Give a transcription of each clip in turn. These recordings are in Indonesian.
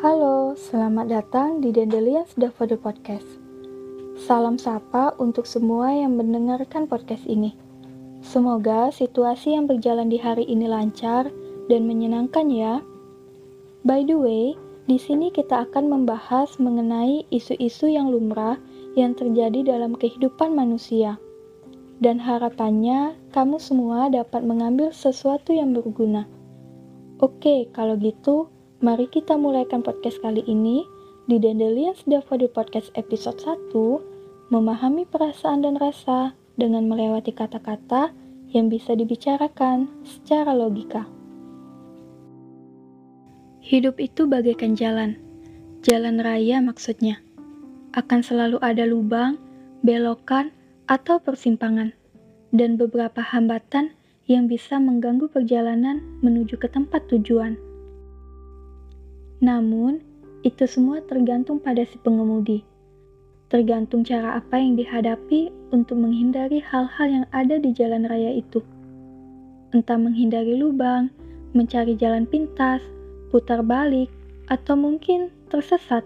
Halo, selamat datang di Dandelions Daffodil Podcast. Salam sapa untuk semua yang mendengarkan podcast ini. Semoga situasi yang berjalan di hari ini lancar dan menyenangkan ya. By the way, di sini kita akan membahas mengenai isu-isu yang lumrah yang terjadi dalam kehidupan manusia. Dan harapannya kamu semua dapat mengambil sesuatu yang berguna. Oke, kalau gitu, Mari kita mulaikan podcast kali ini di Dandelions Daffodil Podcast episode 1, memahami perasaan dan rasa dengan melewati kata-kata yang bisa dibicarakan secara logika. Hidup itu bagaikan jalan, jalan raya maksudnya. Akan selalu ada lubang, belokan, atau persimpangan, dan beberapa hambatan yang bisa mengganggu perjalanan menuju ke tempat tujuan. Namun, itu semua tergantung pada si pengemudi. Tergantung cara apa yang dihadapi untuk menghindari hal-hal yang ada di jalan raya itu. Entah menghindari lubang, mencari jalan pintas, putar balik, atau mungkin tersesat,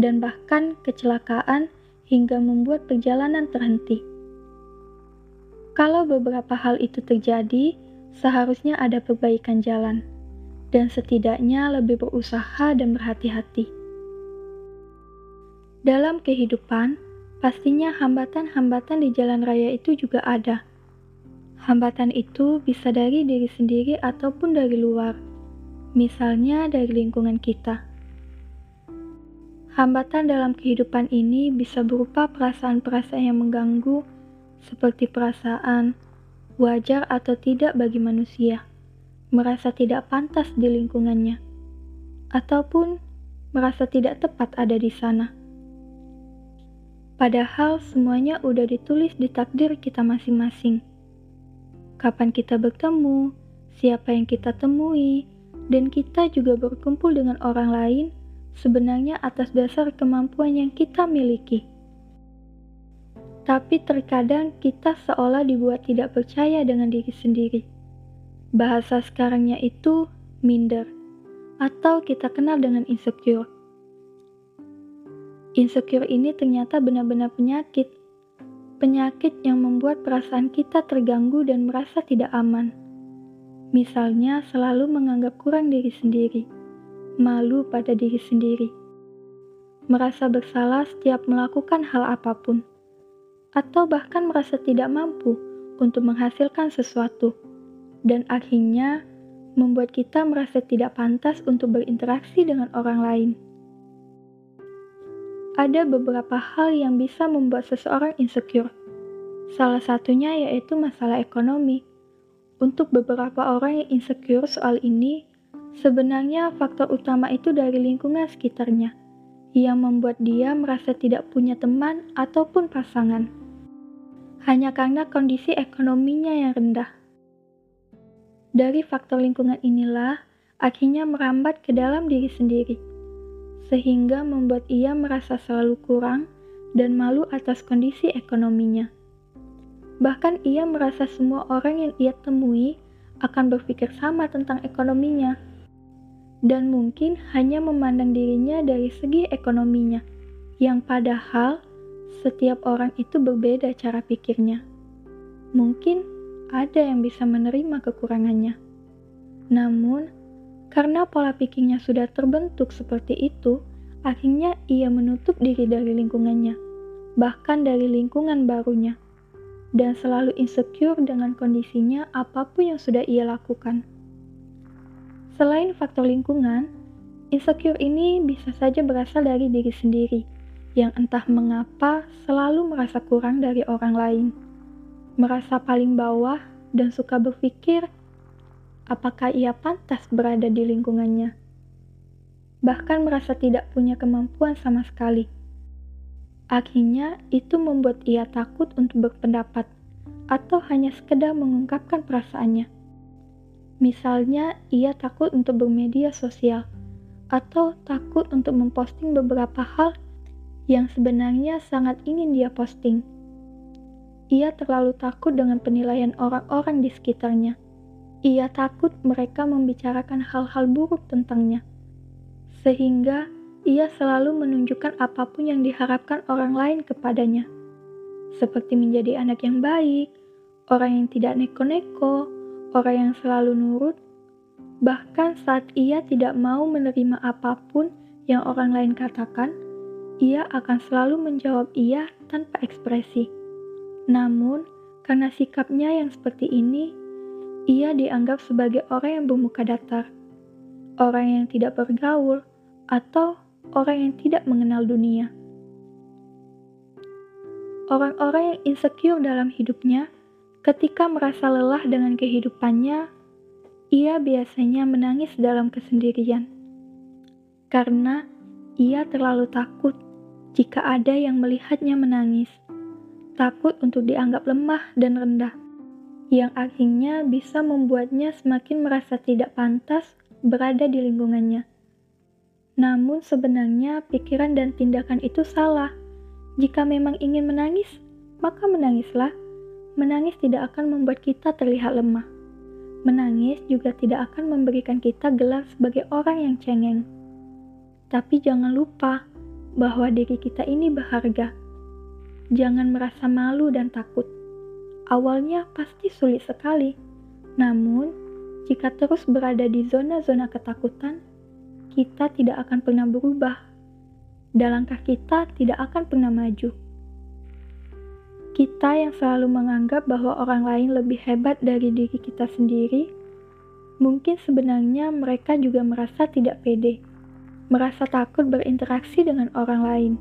dan bahkan kecelakaan hingga membuat perjalanan terhenti. Kalau beberapa hal itu terjadi, seharusnya ada perbaikan jalan dan setidaknya lebih berusaha dan berhati-hati. Dalam kehidupan, pastinya hambatan-hambatan di jalan raya itu juga ada. Hambatan itu bisa dari diri sendiri ataupun dari luar, misalnya dari lingkungan kita. Hambatan dalam kehidupan ini bisa berupa perasaan-perasaan yang mengganggu, seperti perasaan wajar atau tidak bagi manusia merasa tidak pantas di lingkungannya, ataupun merasa tidak tepat ada di sana. Padahal semuanya udah ditulis di takdir kita masing-masing. Kapan kita bertemu, siapa yang kita temui, dan kita juga berkumpul dengan orang lain sebenarnya atas dasar kemampuan yang kita miliki. Tapi terkadang kita seolah dibuat tidak percaya dengan diri sendiri Bahasa sekarangnya itu minder, atau kita kenal dengan insecure. Insecure ini ternyata benar-benar penyakit. Penyakit yang membuat perasaan kita terganggu dan merasa tidak aman. Misalnya selalu menganggap kurang diri sendiri, malu pada diri sendiri, merasa bersalah setiap melakukan hal apa pun, atau bahkan merasa tidak mampu untuk menghasilkan sesuatu dan akhirnya membuat kita merasa tidak pantas untuk berinteraksi dengan orang lain. Ada beberapa hal yang bisa membuat seseorang insecure. Salah satunya yaitu masalah ekonomi. Untuk beberapa orang yang insecure soal ini, sebenarnya faktor utama itu dari lingkungan sekitarnya, yang membuat dia merasa tidak punya teman ataupun pasangan. Hanya karena kondisi ekonominya yang rendah. Dari faktor lingkungan inilah akhirnya merambat ke dalam diri sendiri, sehingga membuat ia merasa selalu kurang dan malu atas kondisi ekonominya. Bahkan ia merasa semua orang yang ia temui akan berpikir sama tentang ekonominya, dan mungkin hanya memandang dirinya dari segi ekonominya, yang padahal setiap orang itu berbeda cara pikirnya. Mungkin ada yang bisa menerima kekurangannya. Namun, karena pola pikirnya sudah terbentuk seperti itu, akhirnya ia menutup diri dari lingkungannya, bahkan dari lingkungan barunya, dan selalu insecure dengan kondisinya apa pun yang sudah ia lakukan. Selain faktor lingkungan, insecure ini bisa saja berasal dari diri sendiri, yang entah mengapa selalu merasa kurang dari orang lain merasa paling bawah dan suka berpikir apakah ia pantas berada di lingkungannya. Bahkan merasa tidak punya kemampuan sama sekali. Akhirnya itu membuat ia takut untuk berpendapat atau hanya sekedar mengungkapkan perasaannya. Misalnya, ia takut untuk bermedia sosial atau takut untuk memposting beberapa hal yang sebenarnya sangat ingin dia posting ia terlalu takut dengan penilaian orang-orang di sekitarnya. Ia takut mereka membicarakan hal-hal buruk tentangnya. sehingga ia selalu menunjukkan apa pun yang diharapkan orang lain kepadanya, seperti menjadi anak yang baik, orang yang tidak neko-neko, orang yang selalu nurut, bahkan saat ia tidak mau menerima apa pun yang orang lain katakan, ia akan selalu menjawab iya tanpa ekspresi. Namun, karena sikapnya yang seperti ini, ia dianggap sebagai orang yang bermuka datar, orang yang tidak bergaul, atau orang yang tidak mengenal dunia. Orang-orang yang insecure dalam hidupnya, ketika merasa lelah dengan kehidupannya, ia biasanya menangis dalam kesendirian karena ia terlalu takut jika ada yang melihatnya menangis, takut untuk dianggap lemah dan rendah, yang akhirnya bisa membuatnya semakin merasa tidak pantas berada di lingkungannya. Namun sebenarnya pikiran dan tindakan itu salah. Jika memang ingin menangis, maka menangislah. Menangis tidak akan membuat kita terlihat lemah. Menangis juga tidak akan memberikan kita gelar sebagai orang yang cengeng. Tapi jangan lupa bahwa diri kita ini berharga. Jangan merasa malu dan takut. Awalnya pasti sulit sekali, namun jika terus berada di zona-zona ketakutan, kita tidak akan pernah berubah, dan langkah kita tidak akan pernah maju. Kita yang selalu menganggap bahwa orang lain lebih hebat dari diri kita sendiri, mungkin sebenarnya mereka juga merasa tidak pede, merasa takut berinteraksi dengan orang lain.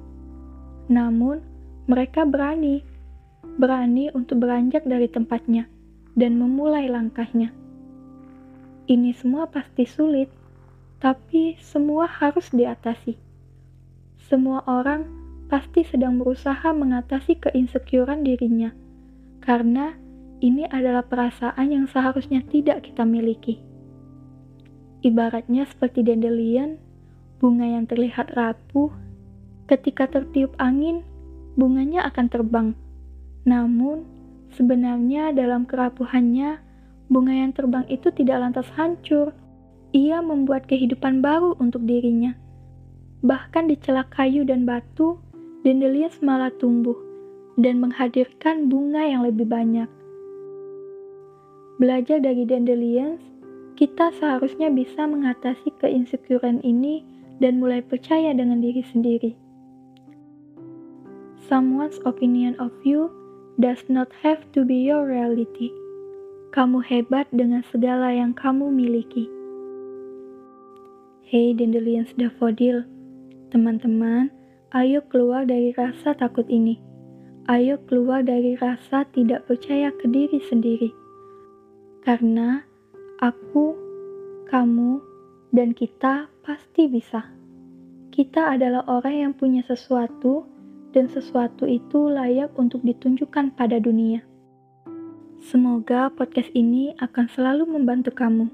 Namun, mereka berani, berani untuk beranjak dari tempatnya dan memulai langkahnya. Ini semua pasti sulit, tapi semua harus diatasi. Semua orang pasti sedang berusaha mengatasi keinsecurean dirinya, karena ini adalah perasaan yang seharusnya tidak kita miliki. Ibaratnya seperti dandelion, bunga yang terlihat rapuh, ketika tertiup angin, bunganya akan terbang. Namun, sebenarnya dalam kerapuhannya, bunga yang terbang itu tidak lantas hancur, ia membuat kehidupan baru untuk dirinya. Bahkan di celak kayu dan batu, dandelion malah tumbuh dan menghadirkan bunga yang lebih banyak. Belajar dari dandelions, kita seharusnya bisa mengatasi keinsecurean ini dan mulai percaya dengan diri sendiri. Someone's opinion of you does not have to be your reality. Kamu hebat dengan segala yang kamu miliki. Hei Dandelions Daffodil, teman-teman, ayo keluar dari rasa takut ini. Ayo keluar dari rasa tidak percaya ke diri sendiri. Karena aku, kamu, dan kita pasti bisa. Kita adalah orang yang punya sesuatu, dan sesuatu itu layak untuk ditunjukkan pada dunia. Semoga podcast ini akan selalu membantu kamu.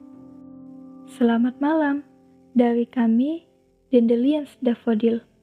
Selamat malam dari kami, Dandelions Daffodil.